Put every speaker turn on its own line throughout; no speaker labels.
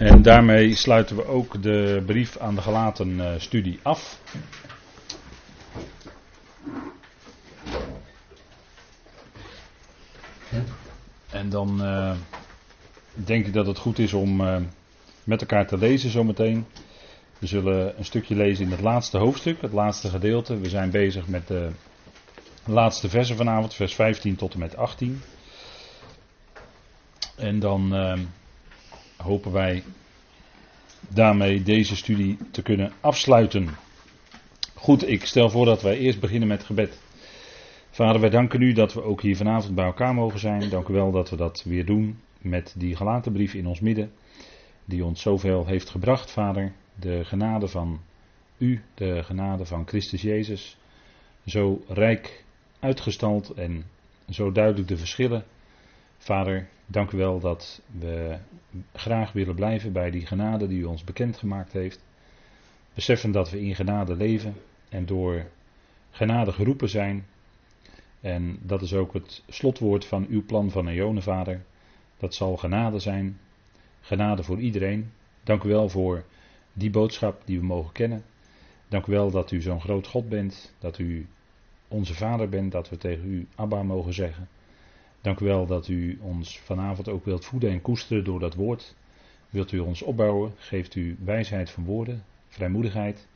En daarmee sluiten we ook de brief aan de gelaten eh, studie af. En dan uh, denk ik dat het goed is om uh, met elkaar te lezen zometeen. We zullen een stukje lezen in het laatste hoofdstuk, het laatste gedeelte. We zijn bezig met de laatste versen vanavond, vers 15 tot en met 18. En dan hopen wij daarmee deze studie te kunnen afsluiten. Goed, ik stel voor dat wij eerst beginnen met gebed. Vader, wij danken u dat we ook hier vanavond bij elkaar mogen zijn. Dank u wel dat we dat weer doen met die gelaten brief in ons midden, die ons zoveel heeft gebracht, Vader. De genade van u, de genade van Christus Jezus, zo rijk uitgestald en zo duidelijk de verschillen. Vader, dank u wel dat we graag willen blijven bij die genade die u ons bekendgemaakt heeft. Beseffen dat we in genade leven en door genade geroepen zijn. En dat is ook het slotwoord van uw plan van Eone, Vader. Dat zal genade zijn. Genade voor iedereen. Dank u wel voor die boodschap die we mogen kennen. Dank u wel dat u zo'n groot God bent. Dat u onze Vader bent. Dat we tegen u Abba mogen zeggen. Dank u wel dat u ons vanavond ook wilt voeden en koesteren door dat woord. Wilt u ons opbouwen? Geeft u wijsheid van woorden, vrijmoedigheid.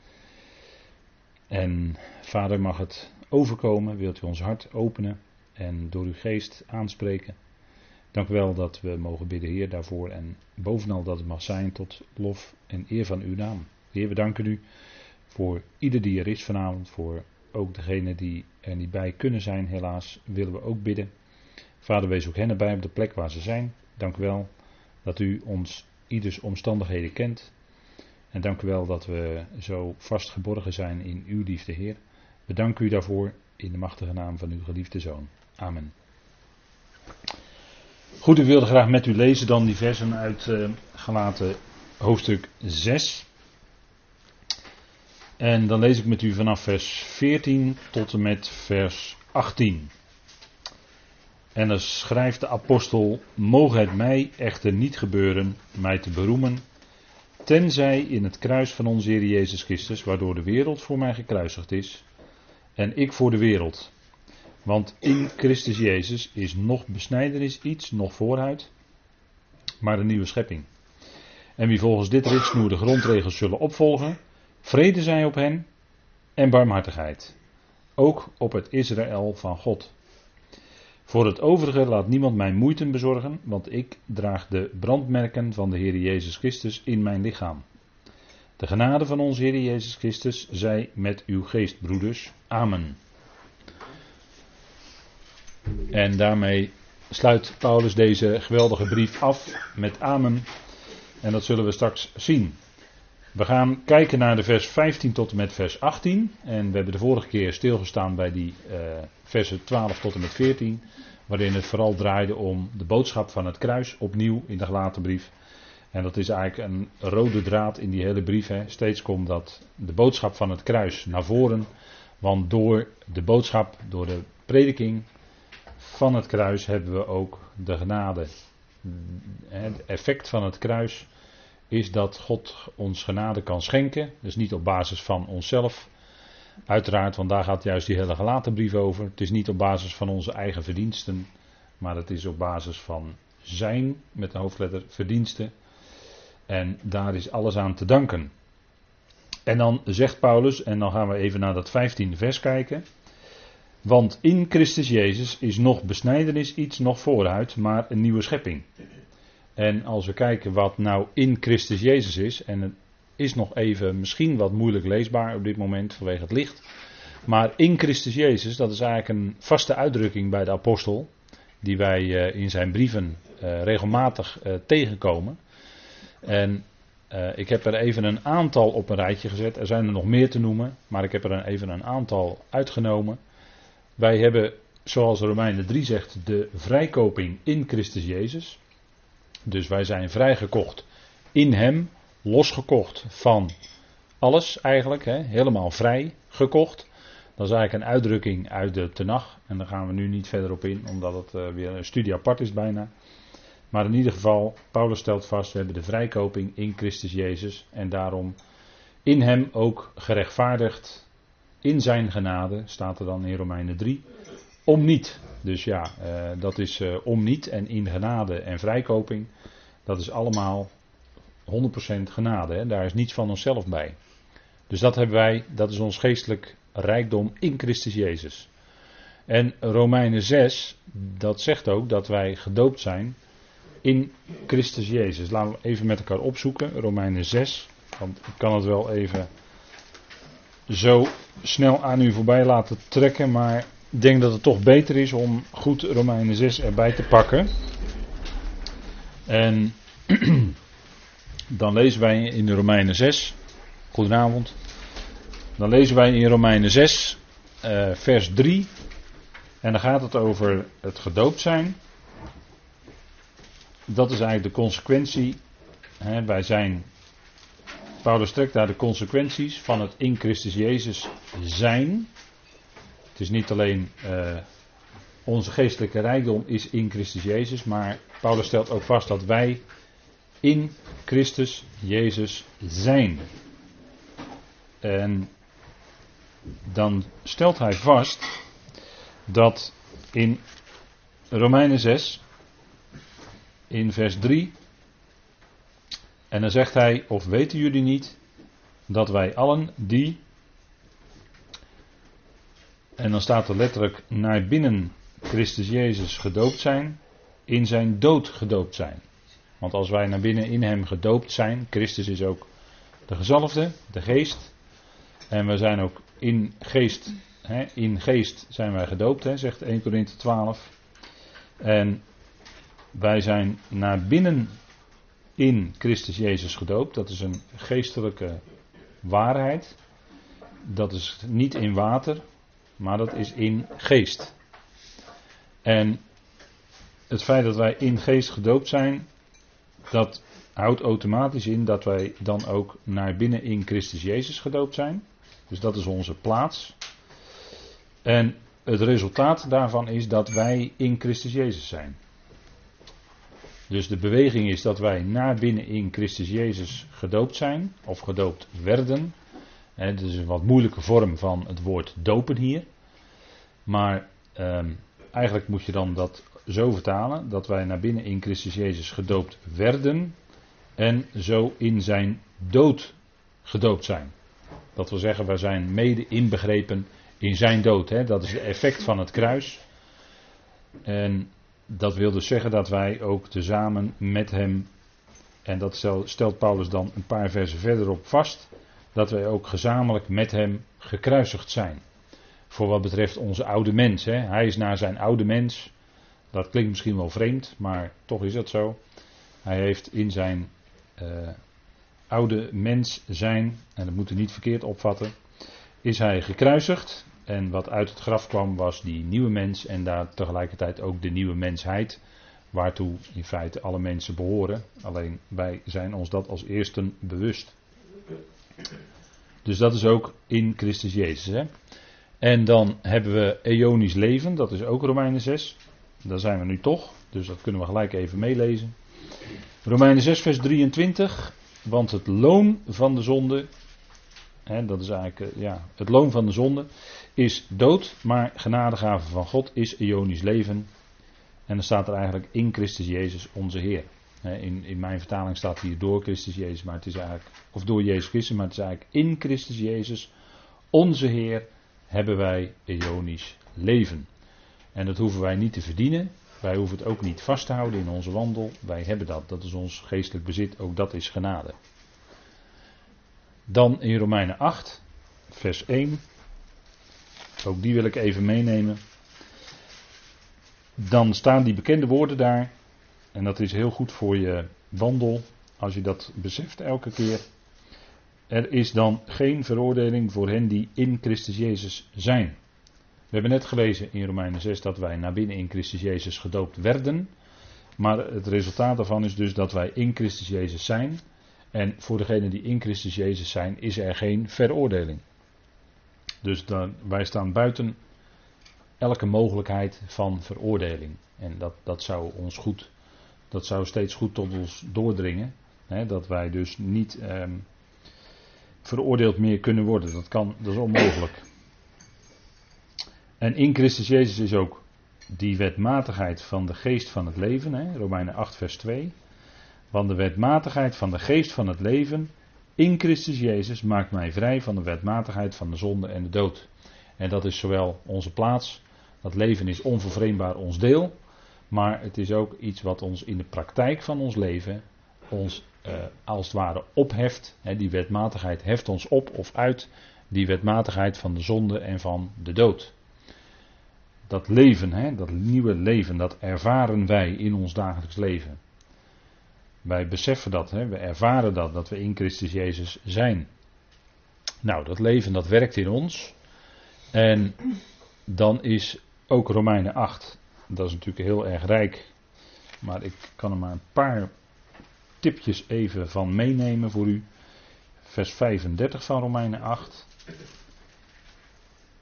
En Vader mag het overkomen. Wilt u ons hart openen en door uw geest aanspreken. Dank u wel dat we mogen bidden, Heer, daarvoor. En bovenal dat het mag zijn tot lof en eer van uw naam. Heer, we danken u voor ieder die er is vanavond. Voor ook degene die er niet bij kunnen zijn, helaas, willen we ook bidden. Vader, wees ook hen erbij op de plek waar ze zijn. Dank u wel dat u ons ieders omstandigheden kent. En dank u wel dat we zo vast geborgen zijn in uw liefde, Heer. We u daarvoor in de machtige naam van uw geliefde Zoon. Amen. Goed, ik wilde graag met u lezen dan die versen uit uh, Galaten hoofdstuk 6. En dan lees ik met u vanaf vers 14 tot en met vers 18. En dan schrijft de apostel: Mogen het mij echter niet gebeuren mij te beroemen, tenzij in het kruis van onze Heer Jezus Christus, waardoor de wereld voor mij gekruisigd is, en ik voor de wereld. Want in Christus Jezus is nog besnijdenis iets, nog vooruit, maar een nieuwe schepping. En wie volgens dit ritsnoer de grondregels zullen opvolgen, vrede zij op hen en barmhartigheid. Ook op het Israël van God. Voor het overige laat niemand mij moeite bezorgen, want ik draag de brandmerken van de Heer Jezus Christus in mijn lichaam. De genade van onze Heer Jezus Christus zij met uw geest, broeders. Amen. En daarmee sluit Paulus deze geweldige brief af met Amen. En dat zullen we straks zien. We gaan kijken naar de vers 15 tot en met vers 18. En we hebben de vorige keer stilgestaan bij die uh, versen 12 tot en met 14. Waarin het vooral draaide om de boodschap van het kruis, opnieuw in de gelaten brief. En dat is eigenlijk een rode draad in die hele brief. Hè. Steeds komt dat de boodschap van het kruis naar voren. Want door de boodschap, door de prediking van het kruis hebben we ook de genade. Het effect van het kruis is dat God ons genade kan schenken. Dus niet op basis van onszelf. Uiteraard, want daar gaat juist die hele gelaten brief over. Het is niet op basis van onze eigen verdiensten. Maar het is op basis van zijn, met de hoofdletter, verdiensten. En daar is alles aan te danken. En dan zegt Paulus, en dan gaan we even naar dat 15e vers kijken. Want in Christus Jezus is nog besnijdenis iets nog vooruit, maar een nieuwe schepping. En als we kijken wat nou in Christus Jezus is, en het is nog even misschien wat moeilijk leesbaar op dit moment vanwege het licht. Maar in Christus Jezus, dat is eigenlijk een vaste uitdrukking bij de apostel, die wij uh, in zijn brieven uh, regelmatig uh, tegenkomen. En ik heb er even een aantal op een rijtje gezet. Er zijn er nog meer te noemen, maar ik heb er even een aantal uitgenomen. Wij hebben, zoals Romeinen 3 zegt, de vrijkoping in Christus Jezus. Dus wij zijn vrijgekocht in Hem, losgekocht van alles eigenlijk, hè, helemaal vrij gekocht. Dat is eigenlijk een uitdrukking uit de Tenach. En daar gaan we nu niet verder op in, omdat het uh, weer een studie apart is bijna. Maar in ieder geval, Paulus stelt vast, we hebben de vrijkoping in Christus Jezus en daarom in hem ook gerechtvaardigd in zijn genade, staat er dan in Romeinen 3, om niet. Dus ja, uh, dat is uh, om niet en in genade en vrijkoping, dat is allemaal 100% genade. Hè? Daar is niets van onszelf bij. Dus dat hebben wij, dat is ons geestelijk rijkdom in Christus Jezus. En Romeinen 6, dat zegt ook dat wij gedoopt zijn in Christus Jezus. Laten we even met elkaar opzoeken, Romeinen 6. Want ik kan het wel even zo snel aan u voorbij laten trekken, maar denk dat het toch beter is om goed Romeinen 6 erbij te pakken. En dan lezen wij in de Romeinen 6. Goedenavond. Dan lezen wij in Romeinen 6, uh, vers 3. En dan gaat het over het gedoopt zijn. Dat is eigenlijk de consequentie. Hè, wij zijn. Paulus trekt daar de consequenties van het in Christus Jezus zijn. Het is niet alleen uh, onze geestelijke rijkdom is in Christus Jezus, maar Paulus stelt ook vast dat wij in Christus Jezus zijn. En dan stelt hij vast dat in Romeinen 6, in vers 3, en dan zegt hij, of weten jullie niet, dat wij allen die, en dan staat er letterlijk naar binnen Christus Jezus gedoopt zijn, in zijn dood gedoopt zijn. Want als wij naar binnen in hem gedoopt zijn, Christus is ook de gezalfde, de geest, en we zijn ook in geest, hè, in geest zijn wij gedoopt, hè, zegt 1 Corinthië 12. En wij zijn naar binnen in Christus Jezus gedoopt. Dat is een geestelijke waarheid. Dat is niet in water, maar dat is in geest. En het feit dat wij in geest gedoopt zijn, dat houdt automatisch in dat wij dan ook naar binnen in Christus Jezus gedoopt zijn. Dus dat is onze plaats. En het resultaat daarvan is dat wij in Christus Jezus zijn. Dus de beweging is dat wij naar binnen in Christus Jezus gedoopt zijn, of gedoopt werden. Het is een wat moeilijke vorm van het woord dopen hier. Maar eh, eigenlijk moet je dan dat zo vertalen, dat wij naar binnen in Christus Jezus gedoopt werden en zo in zijn dood gedoopt zijn. Dat wil zeggen, wij zijn mede inbegrepen in zijn dood. Hè? Dat is het effect van het kruis. En dat wil dus zeggen dat wij ook tezamen met hem, en dat stelt Paulus dan een paar versen verderop vast, dat wij ook gezamenlijk met hem gekruisigd zijn. Voor wat betreft onze oude mens. Hè? Hij is naar zijn oude mens. Dat klinkt misschien wel vreemd, maar toch is dat zo. Hij heeft in zijn uh, oude mens zijn, en dat moeten we niet verkeerd opvatten, is hij gekruisigd. En wat uit het graf kwam was die nieuwe mens en daar tegelijkertijd ook de nieuwe mensheid, waartoe in feite alle mensen behoren. Alleen wij zijn ons dat als eersten bewust. Dus dat is ook in Christus Jezus. Hè? En dan hebben we eonisch leven, dat is ook Romeinen 6. Daar zijn we nu toch, dus dat kunnen we gelijk even meelezen. Romeinen 6, vers 23. Want het loon van de zonde, hè, dat is eigenlijk eh, ja, het loon van de zonde, is dood, maar genadegave van God is eonisch leven. En dan staat er eigenlijk in Christus Jezus onze Heer. In, in mijn vertaling staat hier door Christus Jezus, maar het is eigenlijk, of door Jezus Christus, maar het is eigenlijk in Christus Jezus, onze Heer, hebben wij eonisch leven. En dat hoeven wij niet te verdienen, wij hoeven het ook niet vast te houden in onze wandel. Wij hebben dat. Dat is ons geestelijk bezit. Ook dat is genade. Dan in Romeinen 8, vers 1. Ook die wil ik even meenemen. Dan staan die bekende woorden daar. En dat is heel goed voor je wandel. Als je dat beseft elke keer. Er is dan geen veroordeling voor hen die in Christus Jezus zijn. We hebben net gelezen in Romeinen 6 dat wij naar binnen in Christus Jezus gedoopt werden. Maar het resultaat daarvan is dus dat wij in Christus Jezus zijn. En voor degenen die in Christus Jezus zijn, is er geen veroordeling. Dus dan, wij staan buiten elke mogelijkheid van veroordeling. En dat, dat zou ons goed Dat zou steeds goed tot ons doordringen. Hè, dat wij dus niet ehm, veroordeeld meer kunnen worden. Dat, kan, dat is onmogelijk. En in Christus Jezus is ook die wetmatigheid van de geest van het leven. Hè, Romeinen 8, vers 2. Want de wetmatigheid van de geest van het leven in Christus Jezus maakt mij vrij van de wetmatigheid van de zonde en de dood. En dat is zowel onze plaats, dat leven is onvervreemdbaar ons deel, maar het is ook iets wat ons in de praktijk van ons leven ons uh, als het ware opheft. Hè, die wetmatigheid heft ons op of uit die wetmatigheid van de zonde en van de dood. Dat leven, hè, dat nieuwe leven, dat ervaren wij in ons dagelijks leven. Wij beseffen dat, hè, we ervaren dat, dat we in Christus Jezus zijn. Nou, dat leven dat werkt in ons. En dan is ook Romeinen 8, dat is natuurlijk heel erg rijk. Maar ik kan er maar een paar tipjes even van meenemen voor u. Vers 35 van Romeinen 8.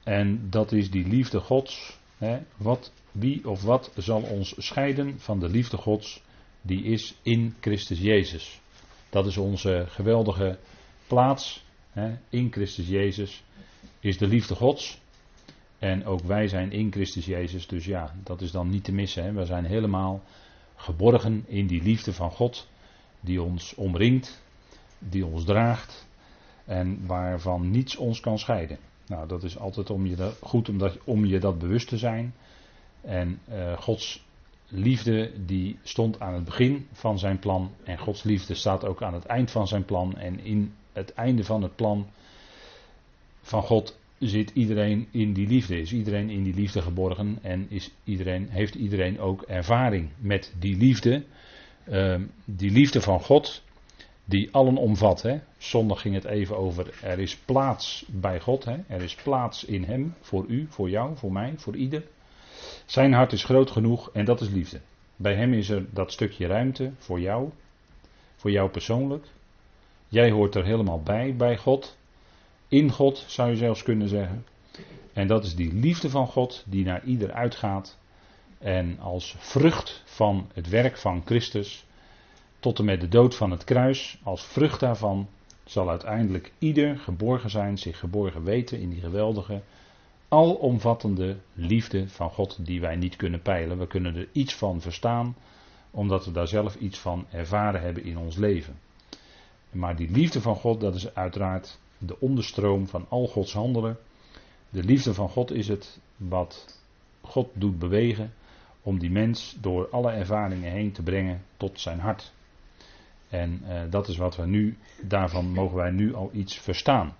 En dat is die liefde Gods. Hè, wat, wie of wat zal ons scheiden van de liefde Gods? Die is in Christus Jezus. Dat is onze geweldige plaats. Hè, in Christus Jezus is de liefde Gods. En ook wij zijn in Christus Jezus. Dus ja, dat is dan niet te missen. Hè. We zijn helemaal geborgen in die liefde van God die ons omringt, die ons draagt en waarvan niets ons kan scheiden. Nou, dat is altijd om je dat, goed om, dat, om je dat bewust te zijn. En uh, Gods liefde die stond aan het begin van zijn plan en Gods liefde staat ook aan het eind van zijn plan. En in het einde van het plan van God zit iedereen in die liefde, is iedereen in die liefde geborgen en is iedereen, heeft iedereen ook ervaring met die liefde uh, die liefde van God, die allen omvat. Hè. Zondag ging het even over, er is plaats bij God, hè. er is plaats in Hem, voor u, voor jou, voor mij, voor ieder. Zijn hart is groot genoeg en dat is liefde. Bij Hem is er dat stukje ruimte voor jou, voor jou persoonlijk. Jij hoort er helemaal bij, bij God. In God zou je zelfs kunnen zeggen. En dat is die liefde van God die naar ieder uitgaat en als vrucht van het werk van Christus, tot en met de dood van het kruis, als vrucht daarvan, zal uiteindelijk ieder geborgen zijn, zich geborgen weten in die geweldige, alomvattende liefde van God die wij niet kunnen peilen. We kunnen er iets van verstaan, omdat we daar zelf iets van ervaren hebben in ons leven. Maar die liefde van God, dat is uiteraard de onderstroom van al Gods handelen. De liefde van God is het wat God doet bewegen om die mens door alle ervaringen heen te brengen tot zijn hart. En uh, dat is wat we nu, daarvan mogen wij nu al iets verstaan.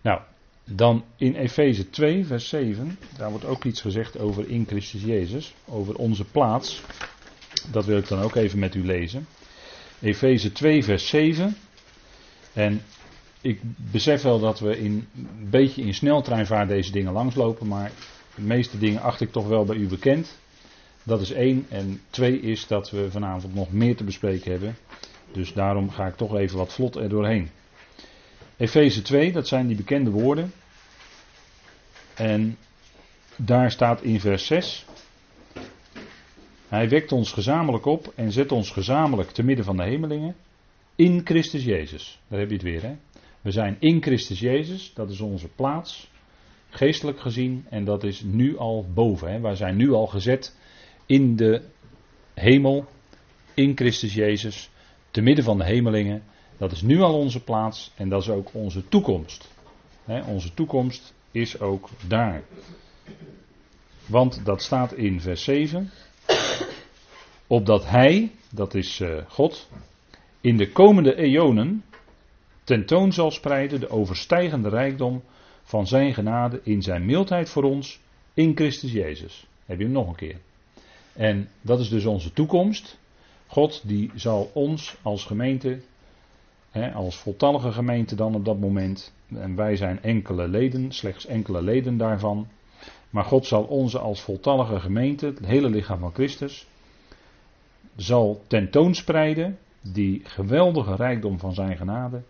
Nou, dan in Efeze 2, vers 7, daar wordt ook iets gezegd over in Christus Jezus, over onze plaats. Dat wil ik dan ook even met u lezen. Efeze 2, vers 7. En ik besef wel dat we in, een beetje in sneltreinvaart deze dingen langslopen, maar de meeste dingen acht ik toch wel bij u bekend. Dat is één. En twee is dat we vanavond nog meer te bespreken hebben. Dus daarom ga ik toch even wat vlot er doorheen. Efeze 2, dat zijn die bekende woorden. En daar staat in vers 6. Hij wekt ons gezamenlijk op en zet ons gezamenlijk te midden van de hemelingen. In Christus Jezus. Daar heb je het weer, hè? We zijn in Christus Jezus, dat is onze plaats, geestelijk gezien, en dat is nu al boven. Hè? Wij zijn nu al gezet in de hemel, in Christus Jezus, te midden van de hemelingen. Dat is nu al onze plaats en dat is ook onze toekomst. onze toekomst is ook daar. Want dat staat in vers 7. Opdat Hij, dat is uh, God, in de komende eonen tentoon zal spreiden de overstijgende rijkdom van Zijn genade in Zijn mildheid voor ons in Christus Jezus. Heb je hem nog een keer. En dat is dus onze toekomst. God die zal ons als gemeente, hè, als voltallige gemeente dan op dat moment, en wij zijn enkele leden, slechts enkele leden daarvan, maar God zal onze als voltallige gemeente, het hele lichaam van Christus, zal tentoonspreiden die geweldige rijkdom van zijn genade.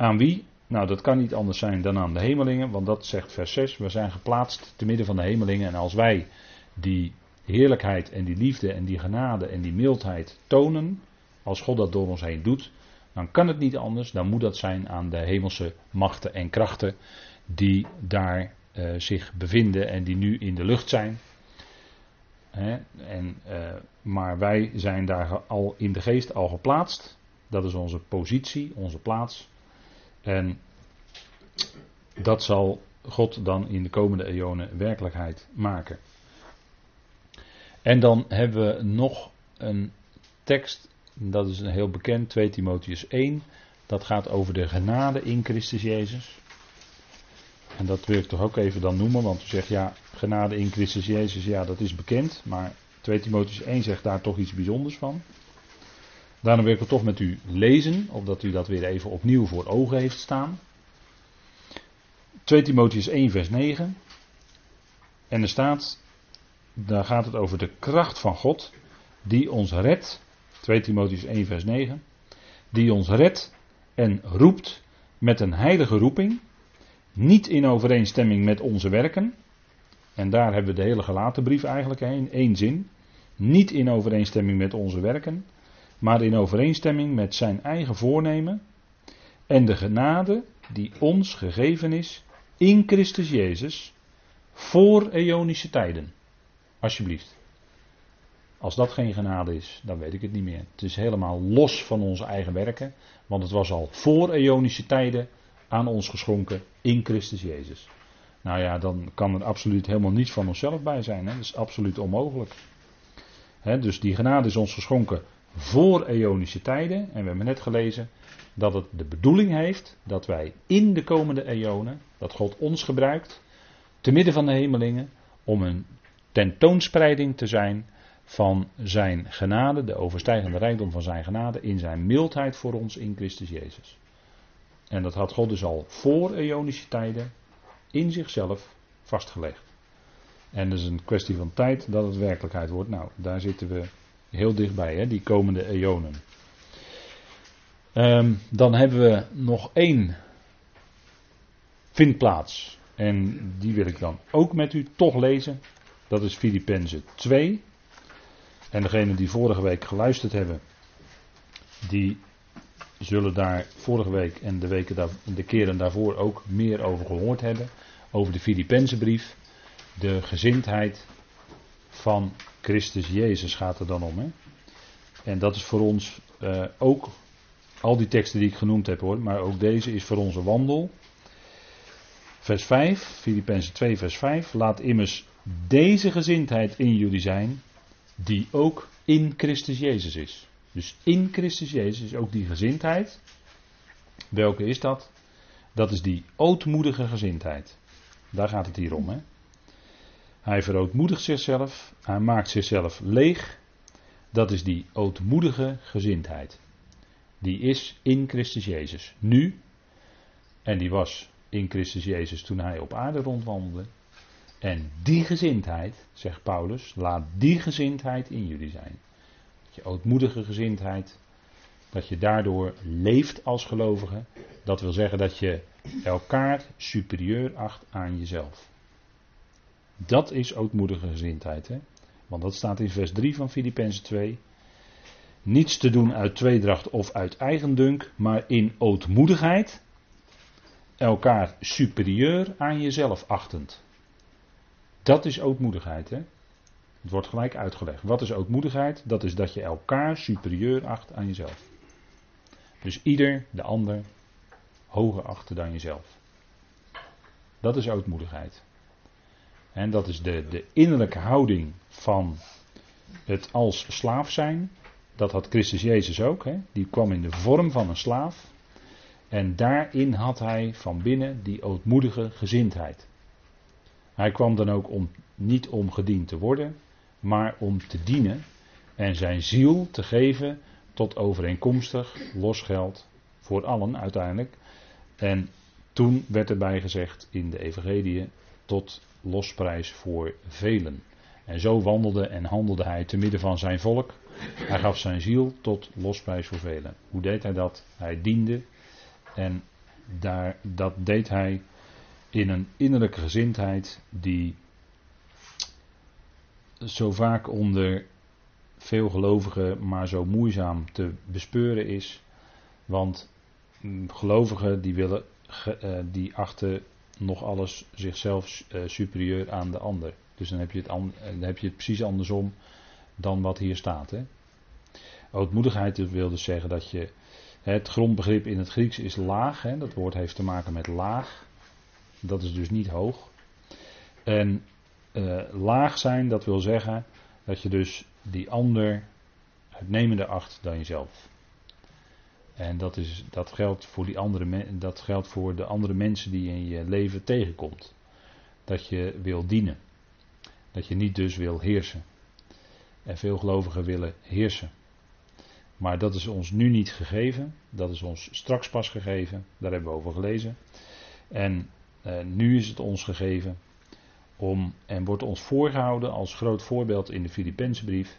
Aan wie? Nou, dat kan niet anders zijn dan aan de hemelingen, want dat zegt vers 6. We zijn geplaatst te midden van de hemelingen en als wij die heerlijkheid en die liefde en die genade en die mildheid tonen, als God dat door ons heen doet, dan kan het niet anders, dan moet dat zijn aan de hemelse machten en krachten die daar uh, zich bevinden en die nu in de lucht zijn. Hè, en, uh, maar wij zijn daar al in de geest al geplaatst. Dat is onze positie, onze plaats. En dat zal God dan in de komende eonen werkelijkheid maken. En dan hebben we nog een tekst, dat is een heel bekend, 2 Timotheus 1. Dat gaat over de genade in Christus Jezus. En dat wil ik toch ook even dan noemen, want u zegt ja, genade in Christus Jezus, ja dat is bekend. Maar 2 Timotheus 1 zegt daar toch iets bijzonders van. Daarom wil ik het toch met u lezen, opdat u dat weer even opnieuw voor ogen heeft staan. 2 Timotheus 1 vers 9. En er staat, daar gaat het over de kracht van God, die ons redt. 2 Timotheus 1 vers 9. Die ons redt en roept met een heilige roeping niet in overeenstemming met onze werken. En daar hebben we de hele gelaten brief eigenlijk in één zin. Niet in overeenstemming met onze werken, maar in overeenstemming met zijn eigen voornemen en de genade die ons gegeven is in Christus Jezus voor eonische tijden. Alsjeblieft. Als dat geen genade is, dan weet ik het niet meer. Het is helemaal los van onze eigen werken, want het was al voor eonische tijden aan ons geschonken in Christus Jezus. Nou ja, dan kan er absoluut helemaal niets van onszelf bij zijn. Hè? Dat is absoluut onmogelijk. dus die genade is ons geschonken voor eonische tijden. En we hebben net gelezen dat het de bedoeling heeft dat wij in de komende eonen, dat God ons gebruikt, te midden van de hemelingen, om een tentoonspreiding te zijn van zijn genade, de overstijgende rijkdom van zijn genade, in zijn mildheid voor ons in Christus Jezus. En dat had God dus al voor eonische tijden in zichzelf vastgelegd. En het is een kwestie van tijd dat het werkelijkheid wordt. Nou, daar zitten we heel dichtbij, hè, die komende eonen. Um, dan hebben we nog één vindplaats. En die wil ik dan ook met u toch lezen. Dat is Filippenzen 2. En degenen die vorige week geluisterd hebben, die zullen daar vorige week en de, weken daar, de keren daarvoor ook meer over gehoord hebben. Over de Filippense brief. De gezindheid van Christus Jezus gaat er dan om. Hè? En dat is voor ons uh, ook, al die teksten die ik genoemd heb hoor, maar ook deze is voor onze wandel. Vers 5, Filippenzen 2 vers 5. Laat immers deze gezindheid in jullie zijn, die ook in Christus Jezus is. Dus in Christus Jezus is ook die gezindheid. Welke is dat? Dat is die ootmoedige gezindheid. Daar gaat het hier om. Hè? Hij verootmoedigt zichzelf, hij maakt zichzelf leeg. Dat is die ootmoedige gezindheid. Die is in Christus Jezus. Nu, en die was in Christus Jezus toen hij op aarde rondwandelde. En die gezindheid, zegt Paulus, laat die gezindheid in jullie zijn je ootmoedige gezindheid, dat je daardoor leeft als gelovige. Dat wil zeggen dat je elkaar superieur acht aan jezelf. Dat is ootmoedige gezindheid. Hè? Want dat staat in vers 3 van Filippenzen 2. Niets te doen uit tweedracht of uit eigendunk, maar in ootmoedigheid elkaar superieur aan jezelf achtend. Dat is ootmoedigheid. Hè? Het wordt gelijk uitgelegd. Wat is ootmoedigheid? Dat is dat je elkaar superieur acht aan jezelf. Dus ieder de ander hoger achten dan jezelf. Dat is ootmoedigheid. En dat is de, de innerlijke houding van het als slaaf zijn. Dat had Christus Jezus ook. Hè? Die kwam in de vorm van een slaaf. En daarin had hij van binnen die ootmoedige gezindheid. Hij kwam dan ook om, niet om gediend te worden, maar om te dienen en zijn ziel te geven tot overeenkomstig losgeld voor allen uiteindelijk. En toen werd erbij gezegd in de Evangelie tot losprijs voor velen. En zo wandelde en handelde hij te midden van zijn volk. Hij gaf zijn ziel tot losprijs voor velen. Hoe deed hij dat? Hij diende en daar, dat deed hij in een innerlijke gezindheid die zo vaak onder veel gelovigen maar zo moeizaam te bespeuren is. Want mm, gelovigen die willen, eh, die achten nog alles zichzelf eh, superieur aan de ander. Dus dan heb je het, dan heb je het precies andersom dan wat hier staat. Hè? Ootmoedigheid wil dus zeggen dat je. Het grondbegrip in het Grieks is laag. Hè? Dat woord heeft te maken met laag. Dat is dus niet hoog. En uh, laag zijn, dat wil zeggen dat je dus die ander uitnemender acht dan jezelf. En dat, is, dat, geldt voor die andere, dat geldt voor de andere mensen die je in je leven tegenkomt. Dat je wil dienen. Dat je niet dus wil heersen. En veel gelovigen willen heersen. Maar dat is ons nu niet gegeven. Dat is ons straks pas gegeven. Daar hebben we over gelezen. En eh, nu is het ons gegeven om, en wordt ons voorgehouden als groot voorbeeld in de Filipense brief,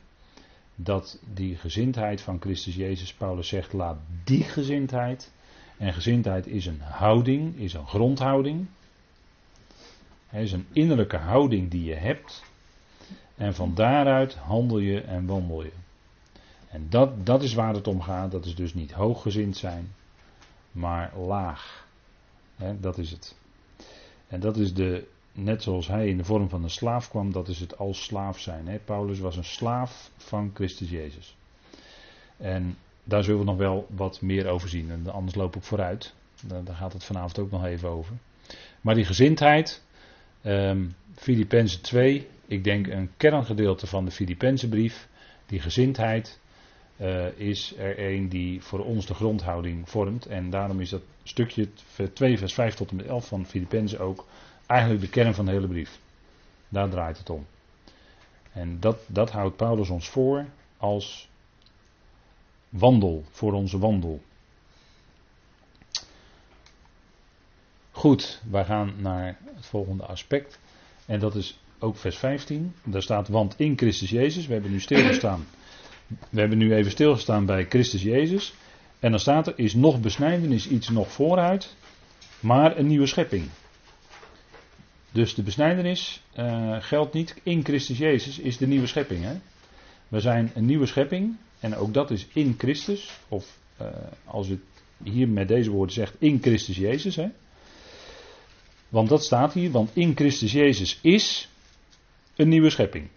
dat die gezindheid van Christus Jezus, Paulus zegt, laat die gezindheid, en gezindheid is een houding, is een grondhouding, het is een innerlijke houding die je hebt, en van daaruit handel je en wandel je. En dat, dat is waar het om gaat, dat is dus niet hooggezind zijn, maar laag. dat is het. En dat is de, net zoals hij in de vorm van een slaaf kwam, dat is het als slaaf zijn. Hè? Paulus was een slaaf van Christus Jezus. En daar zullen we nog wel wat meer over zien. En anders loop ik vooruit. Daar gaat het vanavond ook nog even over. Maar die gezindheid, um, Filippenzen 2, ik denk een kerngedeelte van de Filippense brief. Die gezindheid uh, is er een die voor ons de grondhouding vormt. En daarom is dat stukje 2 vers 5 tot en met 11 van Filippenzen ook eigenlijk de kern van de hele brief. Daar draait het om. En dat, dat houdt Paulus ons voor als wandel, voor onze wandel. Goed, wij gaan naar het volgende aspect. En dat is ook vers 15. Daar staat, want in Christus Jezus, we hebben nu stilgestaan. We hebben nu even stilgestaan bij Christus Jezus. En dan staat er, is nog besnijdenis iets nog vooruit, maar een nieuwe schepping. Dus de besnijdenis uh, geldt niet in Christus Jezus, is de nieuwe schepping. Hè? We zijn een nieuwe schepping en ook dat is in Christus. Of uh, als het hier met deze woorden zegt, in Christus Jezus. Hè? Want dat staat hier, want in Christus Jezus is een nieuwe schepping.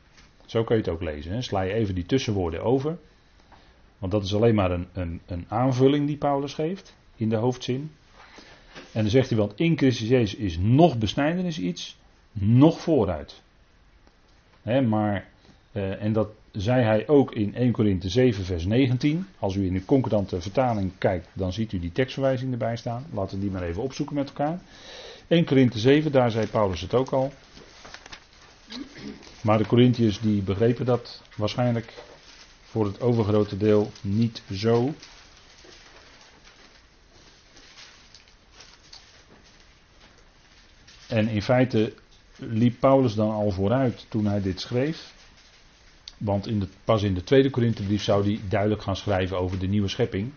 Zo kun je het ook lezen. Hè? Sla je even die tussenwoorden over. Want dat is alleen maar een, een, een aanvulling die Paulus geeft in de hoofdzin. En dan zegt hij, want in Christus Jezus is nog besnijdenis iets, nog vooruit. maar, uh, en dat zei hij ook in 1 Korinthe 7 vers 19. Als u in de concordante vertaling kijkt, dan ziet u die tekstverwijzing erbij staan. Laten we die maar even opzoeken met elkaar. 1 Korinthe 7, daar zei Paulus het ook al. Maar de Corinthiërs die begrepen dat waarschijnlijk voor het overgrote deel niet zo. En in feite liep Paulus dan al vooruit toen hij dit schreef. Want in pas in de tweede Korinthebrief zou hij duidelijk gaan schrijven over de nieuwe schepping.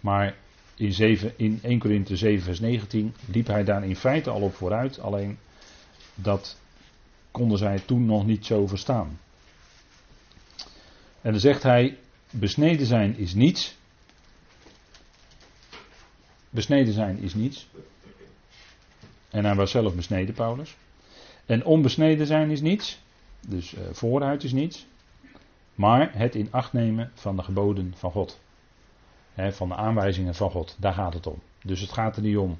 Maar in, 7, in 1 Korinthe 7 vers 19 liep hij daar in feite al op vooruit. Alleen dat konden zij toen nog niet zo verstaan. En dan zegt hij, besneden zijn is niets. Besneden zijn is niets. En hij was zelf besneden, Paulus. En onbesneden zijn is niets. Dus uh, vooruit is niets. Maar het in acht nemen van de geboden van God. van de aanwijzingen van God. Daar gaat het om. Dus het gaat er niet om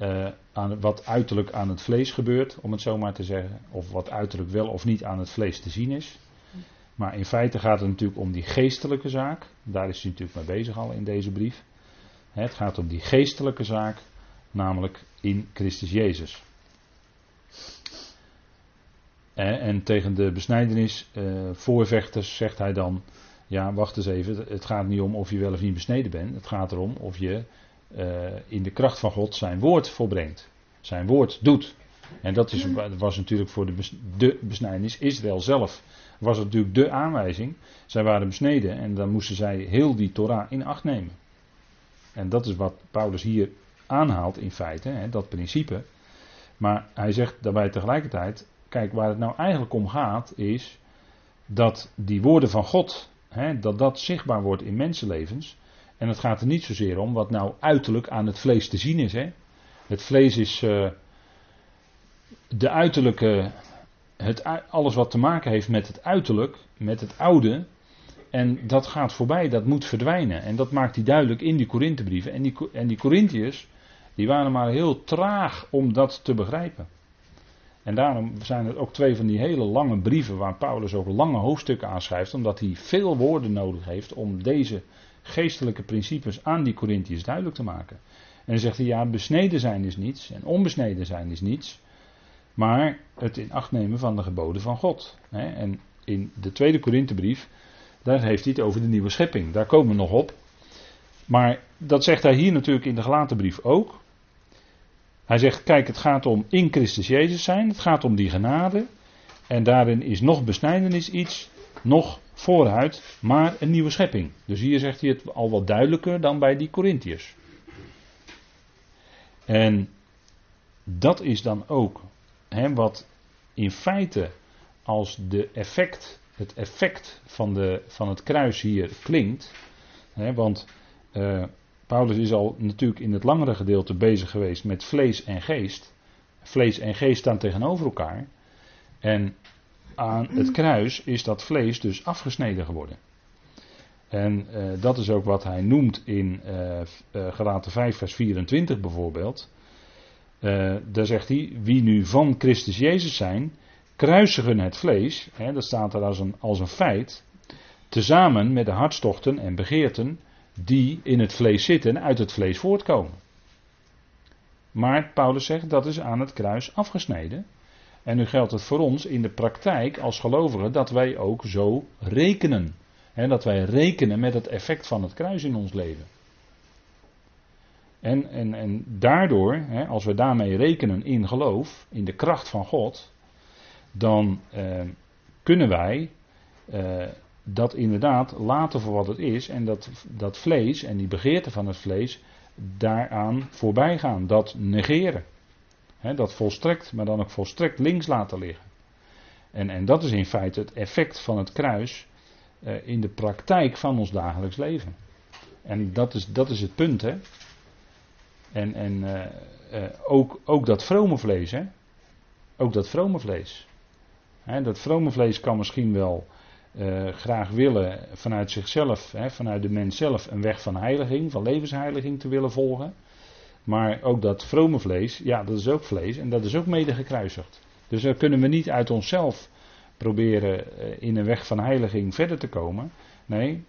uh, aan wat uiterlijk aan het vlees gebeurt, om het zo maar te zeggen. Of wat uiterlijk wel of niet aan het vlees te zien is. Maar in feite gaat het natuurlijk om die geestelijke zaak. Daar is hij natuurlijk mee bezig al in deze brief. Het gaat om die geestelijke zaak namelijk in Christus Jezus. En tegen de besnijdenis uh, voorvechters zegt hij dan, ja wacht eens even, het gaat niet om of je wel of niet besneden bent, het gaat erom of je uh, in de kracht van God zijn woord volbrengt, zijn woord doet. En dat is, was natuurlijk voor de, bes, de besnijdenis, Israël zelf, was het natuurlijk de aanwijzing. Zij waren besneden en dan moesten zij heel die Torah in acht nemen. En dat is wat Paulus hier aanhaalt in feite, hè, dat principe. Maar hij zegt daarbij tegelijkertijd, kijk waar het nou eigenlijk om gaat is dat die woorden van God, hè, dat dat zichtbaar wordt in mensenlevens. En het gaat er niet zozeer om wat nou uiterlijk aan het vlees te zien is. Hè. Het vlees is uh, de uiterlijke, het, alles wat te maken heeft met het uiterlijk, met het oude. En dat gaat voorbij, dat moet verdwijnen. En dat maakt hij duidelijk in die Korinthebrieven. En die, en die Corinthiërs, die waren maar heel traag om dat te begrijpen. En daarom zijn er ook twee van die hele lange brieven waar Paulus ook lange hoofdstukken aanschrijft, omdat hij veel woorden nodig heeft om deze geestelijke principes aan die Corinthiërs duidelijk te maken. En dan zegt hij, ja, besneden zijn is niets en onbesneden zijn is niets, maar het in acht nemen van de geboden van God. En in de tweede Korinthebrief, daar heeft hij het over de nieuwe schepping. Daar komen we nog op. Maar dat zegt hij hier natuurlijk in de gelaten brief ook. Hij zegt, kijk, het gaat om in Christus Jezus zijn, het gaat om die genade. En daarin is nog besnijdenis iets, nog vooruit, maar een nieuwe schepping. Dus hier zegt hij het al wat duidelijker dan bij die Corinthiërs. En dat is dan ook hè, wat in feite als de effect, het effect van, de, van het kruis hier klinkt. Hè, want uh, Paulus is al natuurlijk in het langere gedeelte bezig geweest met vlees en geest. Vlees en geest staan tegenover elkaar. En aan het kruis is dat vlees dus afgesneden geworden. En uh, dat is ook wat hij noemt in uh, Galaten 5, vers 24 bijvoorbeeld. daar zegt hij: Wie nu van Christus Jezus zijn, kruisigen het vlees, hè, dat staat er als een, als een feit, tezamen met de hartstochten en begeerten die in het vlees zitten en uit het vlees voortkomen. Maar Paulus zegt dat is aan het kruis afgesneden. En nu geldt het voor ons in de praktijk als gelovigen dat wij ook zo rekenen. En dat wij rekenen met het effect van het kruis in ons leven. En, en, en daardoor, als we daarmee rekenen in geloof, in de kracht van God, dan eh, kunnen wij eh, dat inderdaad laten voor wat het is en dat, dat vlees en die begeerte van het vlees daaraan voorbij gaan, dat negeren. dat volstrekt, maar dan ook volstrekt links laten liggen. En, en dat is in feite het effect van het kruis uh, in de praktijk van ons dagelijks leven. En dat is, dat is het punt, hè. En, en uh, uh, ook, ook dat vrome vlees, hè. Ook dat vrome vlees. Hè, dat vrome vlees kan misschien wel uh, graag willen vanuit zichzelf, hè, vanuit de mens zelf, een weg van heiliging, van levensheiliging te willen volgen. Maar ook dat vrome vlees, ja, dat is ook vlees en dat is ook mede gekruisigd. Dus daar kunnen we niet uit onszelf proberen uh, in een weg van heiliging verder te komen. Nee,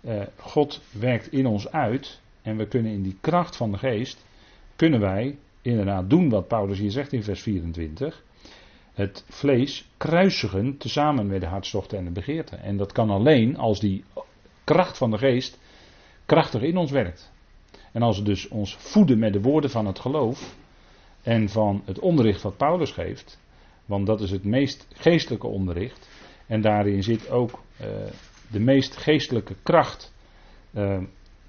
uh, God werkt in ons uit en we kunnen in die kracht van de geest, kunnen wij inderdaad doen wat Paulus hier zegt in vers 24 het vlees kruisigen tezamen met de hartstochten en de begeerten. En dat kan alleen als die kracht van de geest krachtig in ons werkt. En als we dus ons voeden met de woorden van het geloof en van het onderricht wat Paulus geeft, want dat is het meest geestelijke onderricht. En daarin zit ook uh, de meest geestelijke kracht uh,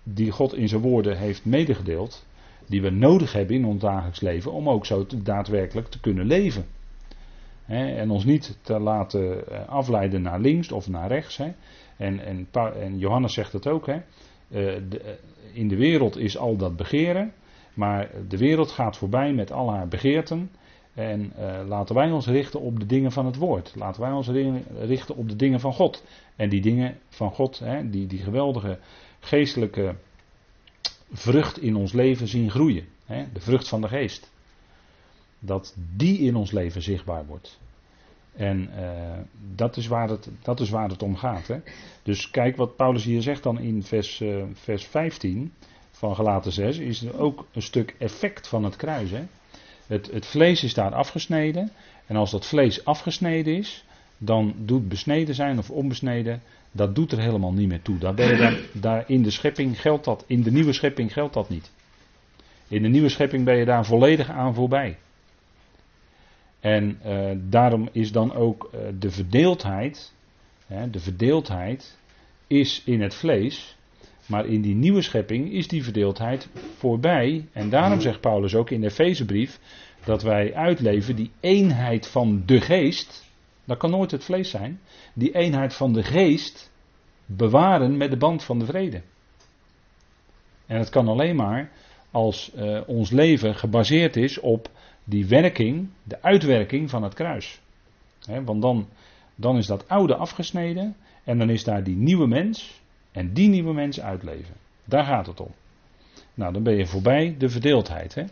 die God in zijn woorden heeft medegedeeld, die we nodig hebben in ons dagelijks leven om ook zo te, daadwerkelijk te kunnen leven en ons niet te laten eh, afleiden naar links of naar rechts. En, en, en, Johannes zegt het ook. Eh, de, eh, in de wereld is al dat begeren. Maar de wereld gaat voorbij met al haar begeerten. En laten wij ons richten op de dingen van het woord. Laten wij ons richten op de dingen van God. En die dingen van God, die, die geweldige geestelijke vrucht in ons leven zien groeien. de vrucht van de geest dat die in ons leven zichtbaar wordt. En uh, dat, is waar het, dat is waar het om gaat. Hè? Dus kijk wat Paulus hier zegt dan in vers, uh, vers 15 van Galaten 6, is er ook een stuk effect van het kruis. Hè? Het, het vlees is daar afgesneden. En als dat vlees afgesneden is, dan doet besneden zijn of onbesneden, dat doet er helemaal niet meer toe. Daar, daar in de schepping geldt dat, in de nieuwe schepping geldt dat niet. In de nieuwe schepping ben je daar volledig aan voorbij. En uh, daarom is dan ook uh, de verdeeldheid, hè, de verdeeldheid is in het vlees, maar in die nieuwe schepping is die verdeeldheid voorbij. En daarom zegt Paulus ook in de Efezebrief dat wij uitleven die eenheid van de geest. Dat kan nooit het vlees zijn. Die eenheid van de geest bewaren met de band van de vrede. En het kan alleen maar als uh, ons leven gebaseerd is op die werking, de uitwerking van het kruis. want dan, dan is dat oude afgesneden en dan is daar die nieuwe mens en die nieuwe mens uitleven. Daar gaat het om. Nou, dan ben je voorbij de verdeeldheid. Hè?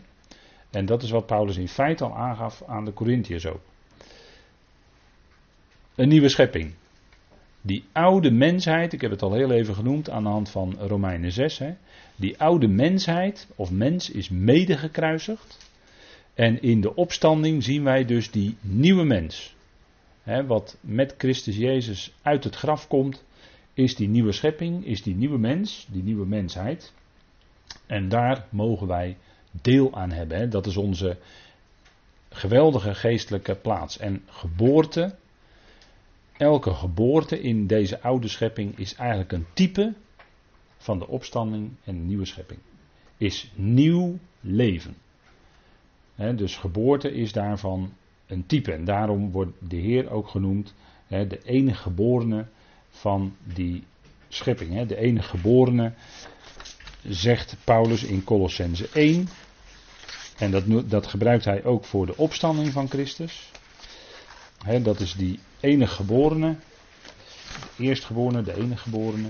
En dat is wat Paulus in feite al aangaf aan de Corinthiërs ook. Een nieuwe schepping. Die oude mensheid, ik heb het al heel even genoemd aan de hand van Romeinen 6. Hè, die oude mensheid, of mens, is mede gekruisigd. En in de opstanding zien wij dus die nieuwe mens. Wat met Christus Jezus uit het graf komt, is die nieuwe schepping, is die nieuwe mens, die nieuwe mensheid. En daar mogen wij deel aan hebben. Dat is onze geweldige geestelijke plaats. En geboorte, elke geboorte in deze oude schepping is eigenlijk een type van de opstanding en de nieuwe schepping. Is nieuw leven. Dus geboorte is daarvan een type. En daarom wordt de Heer ook genoemd de enige geborene van die schepping. De enige geborene zegt Paulus in Colossense 1. En dat, dat gebruikt hij ook voor de opstanding van Christus. dat is die enige geborene. De eerstgeborene, de enige geborene.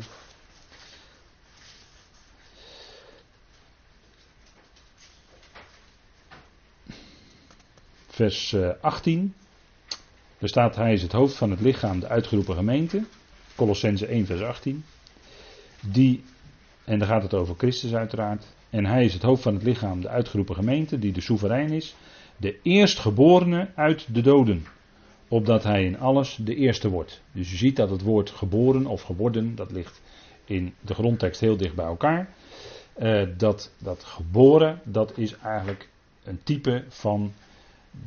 Vers 18. Eh, er staat: Hij is het hoofd van het lichaam, de uitgeroepen gemeente. Colossense 1, vers 18. Die, en daar gaat het over Christus uiteraard. En hij is het hoofd van het lichaam, de uitgeroepen gemeente, die de soeverein is. De eerstgeborene uit de doden. Opdat hij in alles de eerste wordt. Dus je ziet dat het woord geboren of geworden, dat ligt in de grondtekst heel dicht bij elkaar. Uh, dat, dat geboren, dat is eigenlijk een type van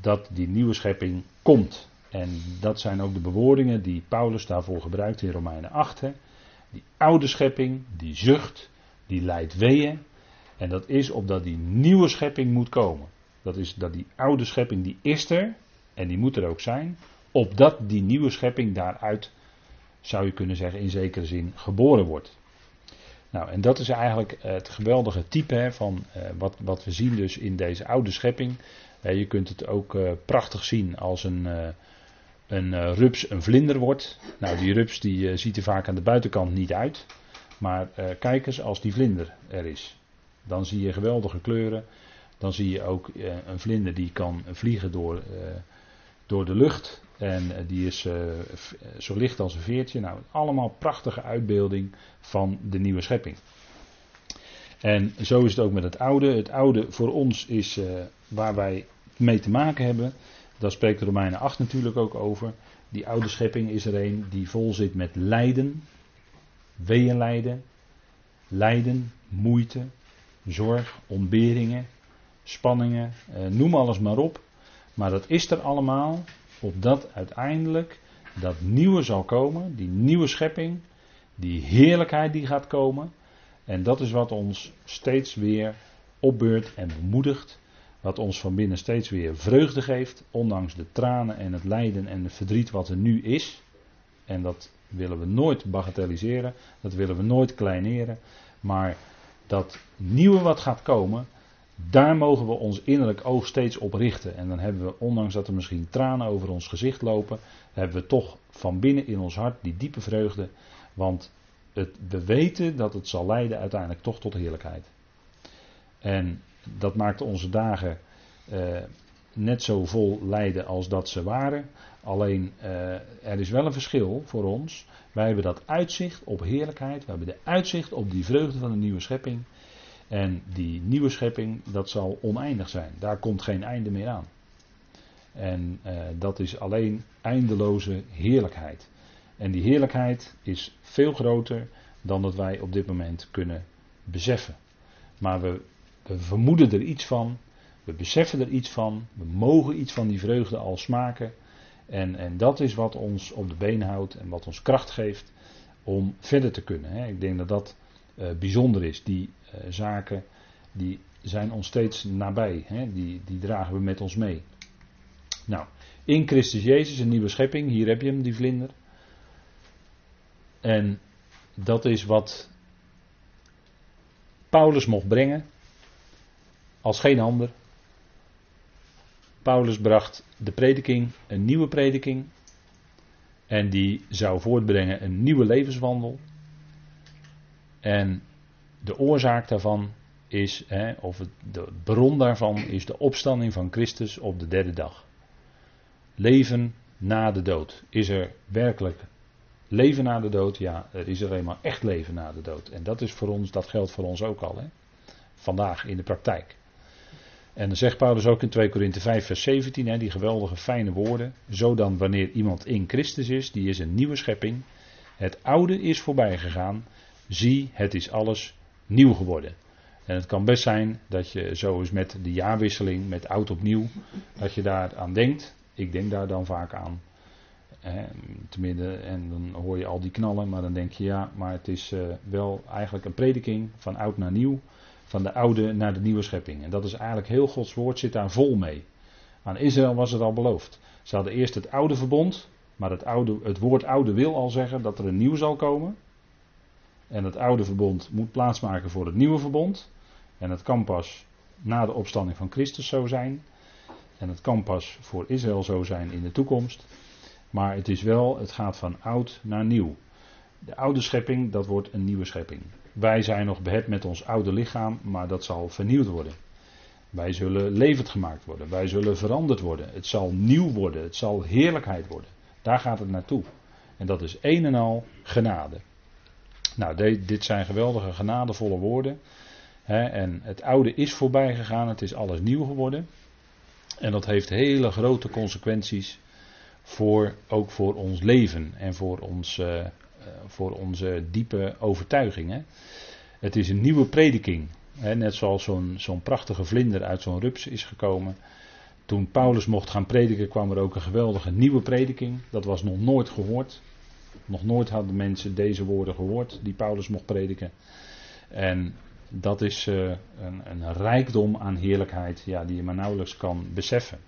dat die nieuwe schepping komt. En dat zijn ook de bewoordingen die Paulus daarvoor gebruikt in Romeinen 8. Hè. Die oude schepping, die zucht, die leidt weeën. En dat is opdat die nieuwe schepping moet komen. Dat is dat die oude schepping, die is er. En die moet er ook zijn. Opdat die nieuwe schepping daaruit, zou je kunnen zeggen, in zekere zin geboren wordt. Nou, en dat is eigenlijk het geweldige type van uh, wat, wat we zien dus in deze oude schepping. Je kunt het ook uh, prachtig zien als een, een rups een vlinder wordt. Nou, die rups die ziet er vaak aan de buitenkant niet uit. Maar kijk eens als die vlinder er is. Dan zie je geweldige kleuren. Dan zie je ook een vlinder die kan vliegen door, door de lucht. En eh, die is zo licht als een veertje. Nou, allemaal prachtige uitbeelding van de nieuwe schepping. En zo is het ook met het oude. Het oude voor ons is waar wij mee te maken hebben. Daar spreekt Romeinen 8 natuurlijk ook over. Die oude schepping is er een die vol zit met lijden, weeënlijden, lijden, moeite, zorg, ontberingen, spanningen, uh, noem alles maar op. Maar dat is er allemaal opdat uiteindelijk dat nieuwe zal komen, die nieuwe schepping, die heerlijkheid die gaat komen. En dat is wat ons steeds weer opbeurt en bemoedigt. Wat ons van binnen steeds weer vreugde geeft, ondanks de tranen en het lijden en het verdriet wat er nu is. En dat willen we nooit bagatelliseren, dat willen we nooit kleineren. Maar dat nieuwe wat gaat komen, daar mogen we ons innerlijk oog steeds op richten. En dan hebben we, ondanks dat er misschien tranen over ons gezicht lopen, hebben we toch van binnen in ons hart die diepe vreugde. Want het, we weten dat het zal leiden uiteindelijk toch tot heerlijkheid. En dat maakt onze dagen eh, net zo vol lijden als dat ze waren. Alleen uh, er is wel een verschil voor ons. Wij hebben dat uitzicht op heerlijkheid. We hebben de uitzicht op die vreugde van de nieuwe schepping. En die nieuwe schepping, dat zal oneindig zijn. Daar komt geen einde meer aan. En uh, dat is alleen eindeloze heerlijkheid. En die heerlijkheid is veel groter dan dat wij op dit moment kunnen beseffen. Maar we, we vermoeden er iets van. We beseffen er iets van. We mogen iets van die vreugde al smaken. En, en dat is wat ons op de been houdt en wat ons kracht geeft om verder te kunnen. Hè. Ik denk dat dat uh, bijzonder is. Die uh, zaken die zijn ons steeds nabij. Hè? Die, die dragen we met ons mee. Nou, in Christus Jezus een nieuwe schepping, hier heb je hem, die vlinder. En dat is wat Paulus mocht brengen, als geen ander. Paulus bracht de prediking, een nieuwe prediking, en die zou voortbrengen een nieuwe levenswandel. En de oorzaak daarvan is, hè, of het, de bron daarvan is de opstanding van Christus op de derde dag. Leven na de dood. Is er werkelijk leven na de dood? Ja, er is er eenmaal echt leven na de dood. En dat is voor ons, dat geldt voor ons ook al. Hè? Vandaag in de praktijk. En dan zegt Paulus ook in 2 Korinthe 5 vers 17, hè, die geweldige fijne woorden. Zo dan wanneer iemand in Christus is, die is een nieuwe schepping. Het oude is voorbij gegaan. Zie, het is alles nieuw geworden. En het kan best zijn dat je zo eens met de jaarwisseling, met oud opnieuw, dat je daar aan denkt. Ik denk daar dan vaak aan. Hè, tenminste, en dan hoor je al die knallen, maar dan denk je ja, maar het is uh, wel eigenlijk een prediking van oud naar nieuw. Van de oude naar de nieuwe schepping. En dat is eigenlijk heel Gods woord zit daar vol mee. Aan Israël was het al beloofd. Ze hadden eerst het oude verbond, maar het, oude, het woord oude wil al zeggen dat er een nieuw zal komen. En het oude verbond moet plaatsmaken voor het nieuwe verbond. En het kan pas na de opstanding van Christus zo zijn. En het kan pas voor Israël zo zijn in de toekomst. Maar het is wel, het gaat van oud naar nieuw. De oude schepping, dat wordt een nieuwe schepping. Wij zijn nog behept met ons oude lichaam, maar dat zal vernieuwd worden. Wij zullen levend gemaakt worden. Wij zullen veranderd worden. Het zal nieuw worden. Het zal heerlijkheid worden. Daar gaat het naartoe. En dat is een en al genade. Nou, dit zijn geweldige genadevolle woorden. en het oude is voorbij gegaan. Het is alles nieuw geworden. En dat heeft hele grote consequenties voor, ook voor ons leven en voor, ons, uh, voor onze diepe overtuiging. Het is een nieuwe prediking. Hè, net zoals zo'n zo'n prachtige vlinder uit zo'n rups is gekomen. Toen Paulus mocht gaan prediken kwam er ook een geweldige nieuwe prediking. Dat was nog nooit gehoord. Nog nooit hadden mensen deze woorden gehoord die Paulus mocht prediken. En dat is uh, een, een, rijkdom aan heerlijkheid ja, die je maar nauwelijks kan beseffen.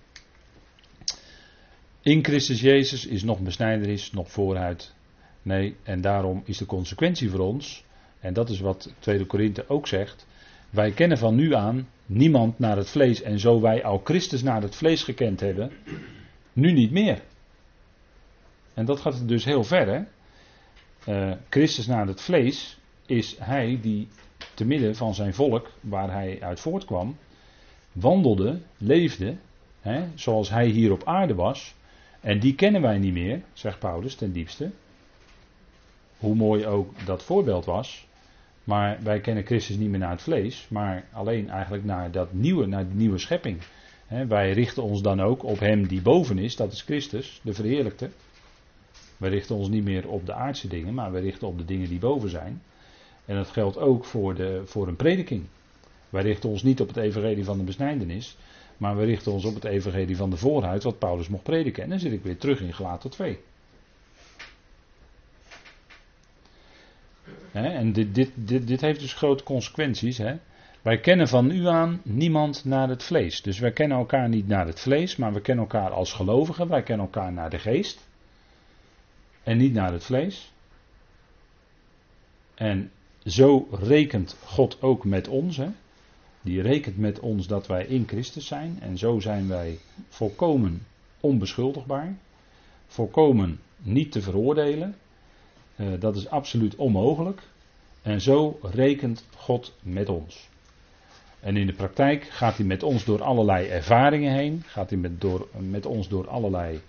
In Christus Jezus is nog besnijderis, nog vooruit. Nee, en daarom is de consequentie voor ons, en dat is wat 2 Korinthe ook zegt, wij kennen van nu aan niemand naar het vlees en zo wij al Christus naar het vlees gekend hebben, nu niet meer. En dat gaat dus heel ver, hè. Uh, Christus naar het vlees is hij die te midden van zijn volk, waar hij uit voortkwam, wandelde, leefde, hè, zoals hij hier op aarde was, en die kennen wij niet meer, zegt Paulus ten diepste. Hoe mooi ook dat voorbeeld was. Maar wij kennen Christus niet meer naar het vlees, maar alleen eigenlijk naar dat nieuwe, naar de nieuwe schepping. wij richten ons dan ook op Hem die boven is, dat is Christus, de verheerlijkte. We richten ons niet meer op de aardse dingen, maar we richten op de dingen die boven zijn. En dat geldt ook voor, de, voor een prediking. Wij richten ons niet op het evangelie van de besnijdenis, maar we richten ons op het evangelie van de voorhuid, wat Paulus mocht prediken. En dan zit ik weer terug in Gelaten 2. En dit, dit, dit, dit, heeft dus grote consequenties. Wij kennen van nu aan niemand naar het vlees. Dus wij kennen elkaar niet naar het vlees, maar we kennen elkaar als gelovigen. Wij kennen elkaar naar de geest. En niet naar het vlees. En zo rekent God ook met ons. Die rekent met ons dat wij in Christus zijn. En zo zijn wij volkomen onbeschuldigbaar. Volkomen niet te veroordelen. Uh, dat is absoluut onmogelijk. En zo rekent God met ons. En in de praktijk gaat hij met ons door allerlei ervaringen heen. Gaat hij met, door, met ons door allerlei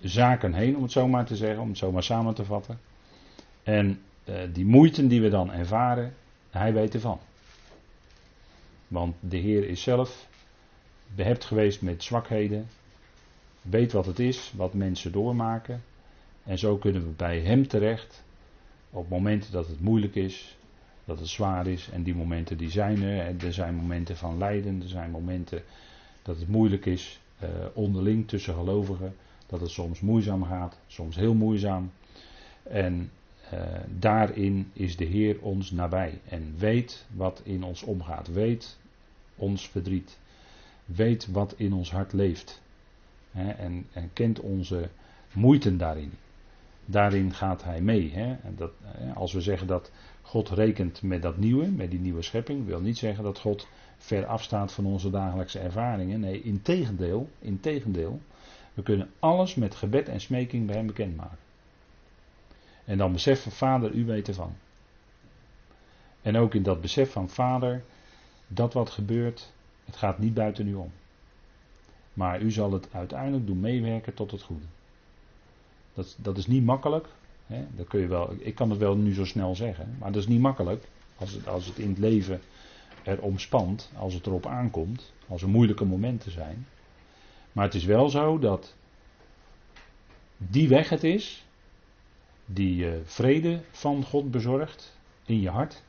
zaken heen, om het zo maar te zeggen, om het zo maar samen te vatten. En uh, die moeite die we dan ervaren, hij weet ervan. Want de Heer is zelf behept geweest met zwakheden, weet wat het is, wat mensen doormaken. En zo kunnen we bij Hem terecht op momenten dat het moeilijk is, dat het zwaar is. En die momenten die zijn er. Er zijn momenten van lijden, er zijn momenten dat het moeilijk is eh, onderling tussen gelovigen. Dat het soms moeizaam gaat, soms heel moeizaam. En uh, daarin is de Heer ons nabij en weet wat in ons omgaat. Weet ons verdriet. Weet wat in ons hart leeft. En, en kent onze moeite daarin. Daarin gaat hij mee. Hè. Dat, als we zeggen dat God rekent met dat nieuwe, met die nieuwe schepping, wil niet zeggen dat God ver afstaat van onze dagelijkse ervaringen. Nee, in tegendeel, in tegendeel. We kunnen alles met gebed en smeking bij hem bekendmaken. En dan beseffen, Vader, u weet ervan. En ook in dat besef van Vader, dat wat gebeurt, het gaat niet buiten u om. Maar u zal het uiteindelijk doen meewerken tot het goede. Dat, dat is niet makkelijk. Hè? Dat kun je wel, ik kan het wel nu zo snel zeggen, maar dat is niet makkelijk. Als het, als het in het leven er omspant, als het erop aankomt, als er moeilijke momenten zijn. Maar het is wel zo dat die weg het is die uh, vrede van God bezorgt in je hart,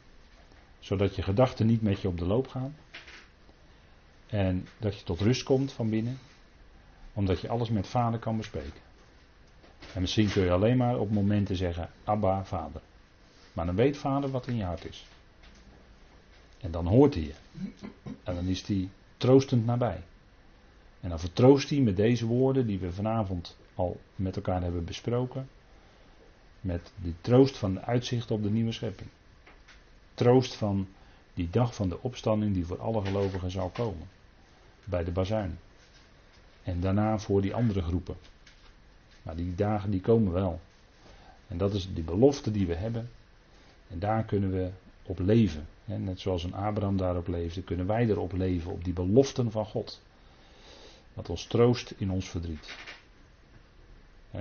zodat je gedachten niet met je op de loop gaan. En dat je tot rust komt van binnen, omdat je alles met vader kan bespreken. En misschien kun je alleen maar op momenten zeggen, Abba, vader. Maar dan weet vader wat in je hart is. En dan hoort hij je. En dan is hij troostend nabij. En dan vertroost hij met deze woorden die we vanavond al met elkaar hebben besproken. Met de troost van de uitzicht op de nieuwe schepping. Troost van die dag van de opstanding die voor alle gelovigen zal komen. Bij de bazuin. En daarna voor die andere groepen. Maar die dagen die komen wel. En dat is die belofte die we hebben. En daar kunnen we op leven. Net zoals een Abraham daarop leefde, kunnen wij erop leven, op die beloften van God. Wat ons troost in ons verdriet.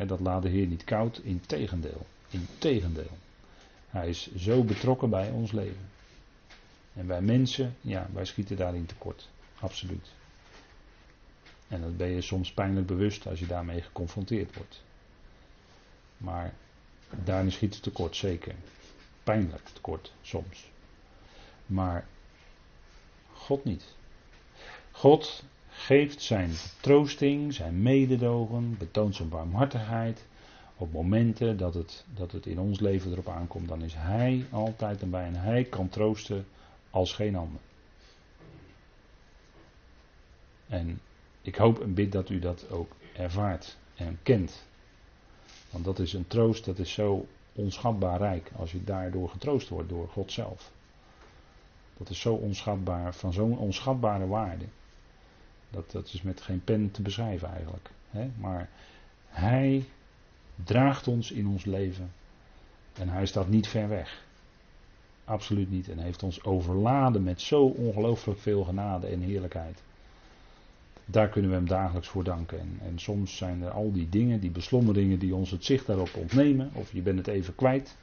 Dat laat de Heer niet koud, in tegendeel. In tegendeel. Hij is zo betrokken bij ons leven. En wij mensen, ja, wij schieten daarin tekort. Absoluut. En dat ben je soms pijnlijk bewust als je daarmee geconfronteerd wordt. Maar daarin schiet het tekort, zeker. Pijnlijk tekort, soms. Maar God niet. God geeft zijn troosting, zijn mededogen, betoont zijn barmhartigheid. Op momenten dat het, dat het in ons leven erop aankomt, dan is Hij altijd erbij en Hij kan troosten als geen ander. En ik hoop en bid dat u dat ook ervaart en kent. Want dat is een troost, dat is zo onschatbaar rijk als je daardoor getroost wordt door God zelf. Dat is zo onschatbaar, van zo'n onschatbare waarde. Dat, dat is met geen pen te beschrijven eigenlijk. Hè? Maar Hij draagt ons in ons leven. En Hij staat niet ver weg. Absoluut niet. En heeft ons overladen met zo ongelooflijk veel genade en heerlijkheid. Daar kunnen we hem dagelijks voor danken. En, en, soms zijn er al die dingen, die beslommeringen, die ons het zicht daarop ontnemen. Of je bent het even kwijt.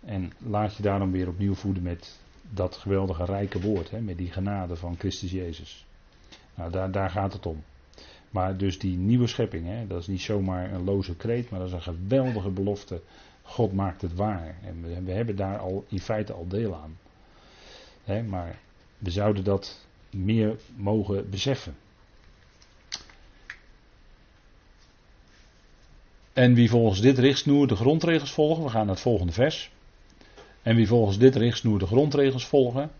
En laat je daarom weer opnieuw voeden met dat geweldige rijke woord. Hè, met die genade van Christus Jezus. Nou, daar, daar gaat het om. Maar dus die nieuwe schepping, hè, dat is niet zomaar een loze kreet, maar dat is een geweldige belofte. God maakt het waar. En we, we hebben daar al in feite al deel aan. Hè, maar we zouden dat meer mogen beseffen. En wie volgens dit richtsnoer de grondregels volgen, we gaan naar het volgende vers. En wie volgens dit richtsnoer de grondregels volgen.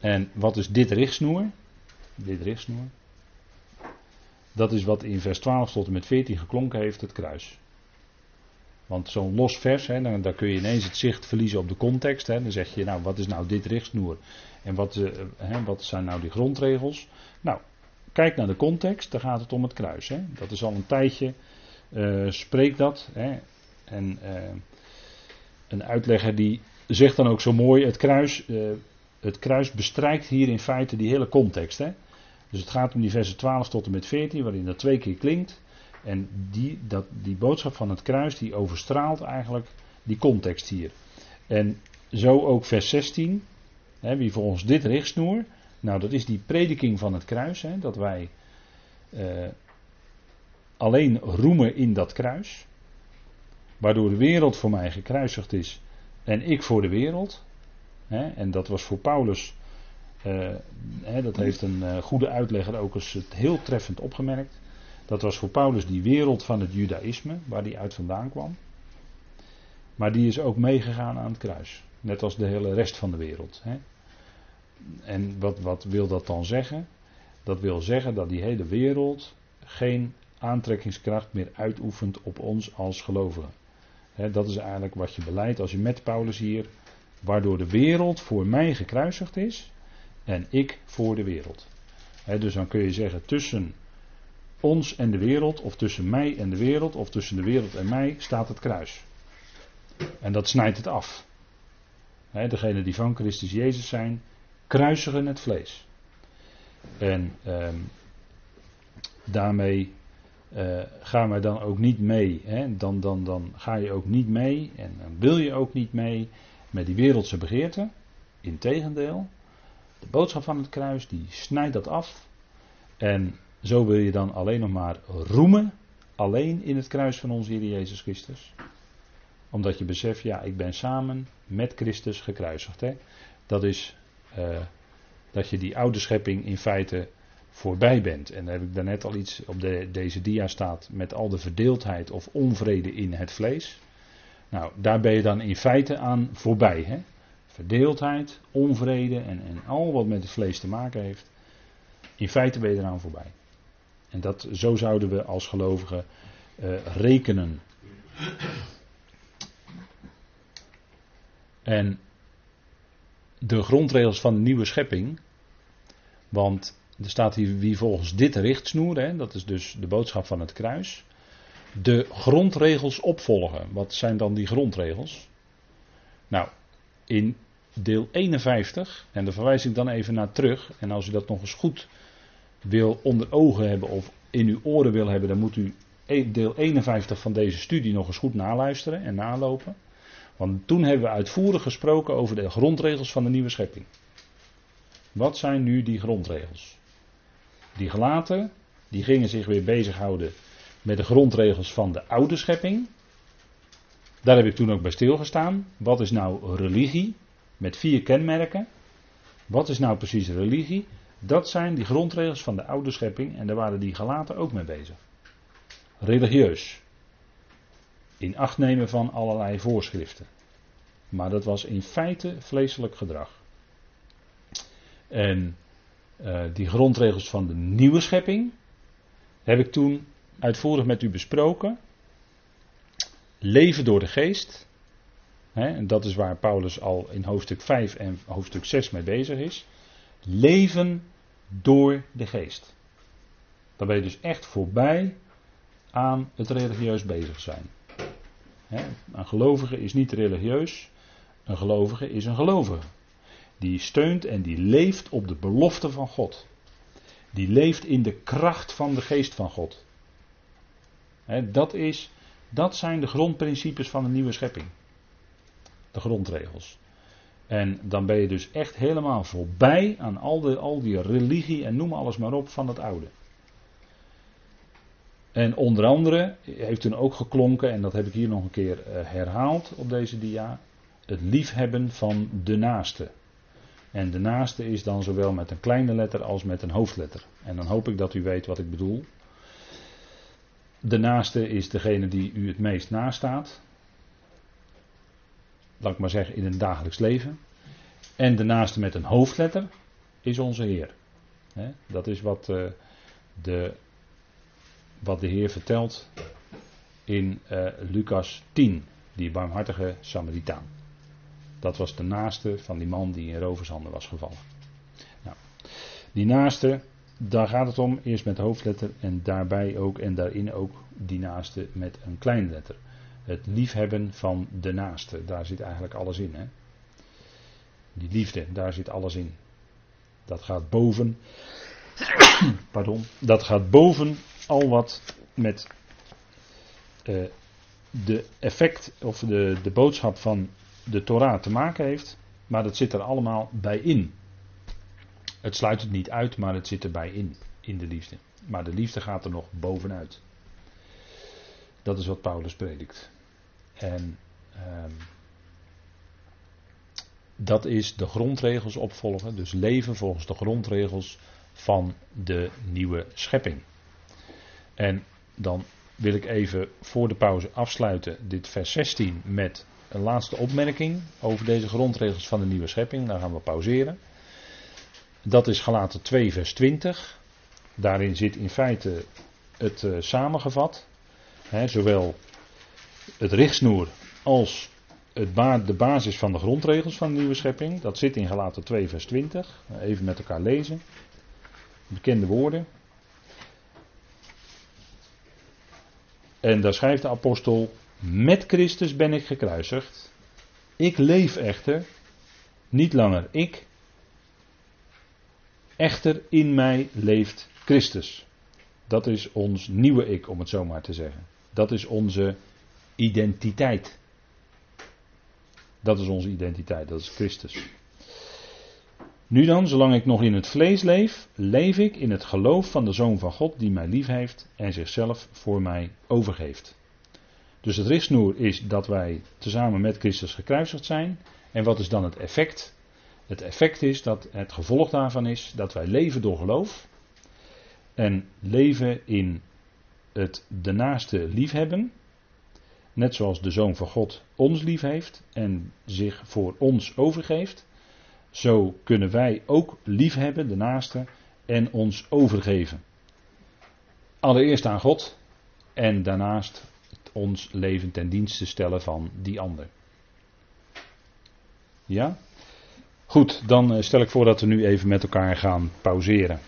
En wat is dit richtsnoer? Dit richtsnoer. Dat is wat in vers 12 tot en met 14 geklonken heeft, het kruis. Want zo'n los vers, hè, dan, dan, kun je ineens het zicht verliezen op de context. Hè. Dan zeg je, nou, wat is nou dit richtsnoer? En wat, uh, hè, wat zijn nou die grondregels? Nou, kijk naar de context, dan gaat het om het kruis. Hè. Dat is al een tijdje uh, spreekt dat. Hè? En uh, een uitlegger die zegt dan ook zo mooi: het kruis, uh, het kruis bestrijkt hier in feite die hele context. Hè? Dus het gaat om die versen 12 tot en met 14, waarin dat twee keer klinkt. En die, dat, die boodschap van het kruis, die overstraalt eigenlijk die context hier. En zo ook vers 16. Hè, wie volgens dit richtsnoer. Nou, dat is die prediking van het kruis. Hè, dat wij alleen roemen in dat kruis. Waardoor de wereld voor mij gekruisigd is en ik voor de wereld. en dat was voor Paulus, uh, dat heeft een uh, goede uitlegger ook eens het heel treffend opgemerkt. Dat was voor Paulus die wereld van het judaïsme, waar die uit vandaan kwam. Maar die is ook meegegaan aan het kruis. Net als de hele rest van de wereld. En wat, wat wil dat dan zeggen? Dat wil zeggen dat die hele wereld geen aantrekkingskracht meer uitoefent op ons als gelovigen. dat is eigenlijk wat je beleidt als je met Paulus hier, waardoor de wereld voor mij gekruisigd is en ik voor de wereld. dus dan kun je zeggen tussen ons en de wereld, of tussen mij en de wereld, of tussen de wereld en mij staat het kruis. En dat snijdt het af. He, degenen die van Christus Jezus zijn, kruisigen het vlees. En ehm, daarmee uh, gaan wij dan ook niet mee. Hè? Dan, dan, dan ga je ook niet mee en dan wil je ook niet mee met die wereldse begeerten. Integendeel, de boodschap van het kruis die snijdt dat af. En zo wil je dan alleen nog maar roemen, alleen in het kruis van onze Heer Jezus Christus. Omdat je beseft, ja, ik ben samen met Christus gekruisigd. Hè? Dat is uh, dat je die oude schepping in feite voorbij bent. En daar heb ik daarnet al iets op de, deze dia staat met al de verdeeldheid of onvrede in het vlees. Nou, daar ben je dan in feite aan voorbij. Hè? Verdeeldheid, onvrede en, en al wat met het vlees te maken heeft. In feite ben je eraan voorbij. En dat, zo zouden we als gelovigen uh, rekenen. En de grondregels van de nieuwe schepping. Want er staat hier wie volgens dit richtsnoer, hè, dat is dus de boodschap van het kruis, de grondregels opvolgen. Wat zijn dan die grondregels? Nou, in deel 51, en daar verwijs ik dan even naar terug, en als u dat nog eens goed wil onder ogen hebben of in uw oren wil hebben, dan moet u e- deel 51 van deze studie nog eens goed naluisteren en nalopen. Want toen hebben we uitvoerig gesproken over de grondregels van de nieuwe schepping. Wat zijn nu die grondregels? Die gelaten, die gingen zich weer bezighouden met de grondregels van de oude schepping. Daar heb ik toen ook bij stilgestaan. Wat is nou religie? Met vier kenmerken. Wat is nou precies religie? Dat zijn die grondregels van de oude schepping en daar waren die gelaten ook mee bezig. Religieus. In acht nemen van allerlei voorschriften. Maar dat was in feite vleeselijk gedrag. En uh, die grondregels van de nieuwe schepping heb ik toen uitvoerig met u besproken. Leven door de geest. Hè, en dat is waar Paulus al in hoofdstuk 5 en hoofdstuk 6 mee bezig is. Leven door de geest. Dan ben je dus echt voorbij aan het religieus bezig zijn. een gelovige is niet religieus, een gelovige is een gelovige. Die steunt en die leeft op de belofte van God. Die leeft in de kracht van de geest van God. dat, is, dat zijn de grondprincipes van de nieuwe schepping. De grondregels. En dan ben je dus echt helemaal voorbij aan al, de, al die religie en noem alles maar op van het oude. En onder andere heeft toen ook geklonken, en dat heb ik hier nog een keer eh, herhaald op deze dia, het liefhebben van de naaste. En de naaste is dan zowel met een kleine letter als met een hoofdletter. En dan hoop ik dat u weet wat ik bedoel. De naaste is degene die u het meest nastaat. Laat ik maar zeggen in het dagelijks leven. En de naaste met een hoofdletter is onze Heer. dat is wat, uh, de, wat de Heer vertelt in uh, Lucas 10, die barmhartige Samaritaan. Dat was de naaste van die man die in rovershanden was gevallen. Nou, die naaste, daar gaat het om, eerst met hoofdletter en daarbij ook en daarin ook die naaste met een kleine letter. Het liefhebben van de naaste, daar zit eigenlijk alles in. Hè? Die liefde, daar zit alles in. Dat gaat boven, pardon, dat gaat boven al wat met uh, de effect of de, de boodschap van de Torah te maken heeft, maar dat zit er allemaal bij in. Het sluit het niet uit, maar het zit erbij in, in de liefde. Maar de liefde gaat er nog bovenuit. Dat is wat Paulus predikt. En um, dat is de grondregels opvolgen, dus leven volgens de grondregels van de nieuwe schepping. En dan wil ik even voor de pauze afsluiten dit vers 16 met een laatste opmerking over deze grondregels van de nieuwe schepping. Dan gaan we pauzeren. Dat is gelaten 2 vers 20. Daarin zit in feite het uh, samengevat. Hè, zowel het richtsnoer als het de basis van de grondregels van de nieuwe schepping. Dat zit in Galaten 2 vers 20. Even met elkaar lezen. Bekende woorden. En daar schrijft de apostel: Met Christus ben ik gekruisigd. Ik leef echter, niet langer ik. Echter in mij leeft Christus. Dat is ons nieuwe ik, om het zo maar te zeggen. Dat is onze identiteit. Dat is onze identiteit, dat is Christus. Nu dan, zolang ik nog in het vlees leef, leef ik in het geloof van de Zoon van God die mij lief heeft en zichzelf voor mij overgeeft. Dus het richtsnoer is dat wij tezamen met Christus gekruisigd zijn. En wat is dan het effect? Het effect is dat het gevolg daarvan is dat wij leven door geloof. En leven in het de naaste liefhebben. Net zoals de Zoon van God ons lief heeft en zich voor ons overgeeft. Zo kunnen wij ook liefhebben, de naaste, en ons overgeven. Allereerst aan God en daarnaast ons leven ten dienste stellen van die ander. Ja? Goed, dan eh, stel ik voor dat we nu even met elkaar gaan pauzeren.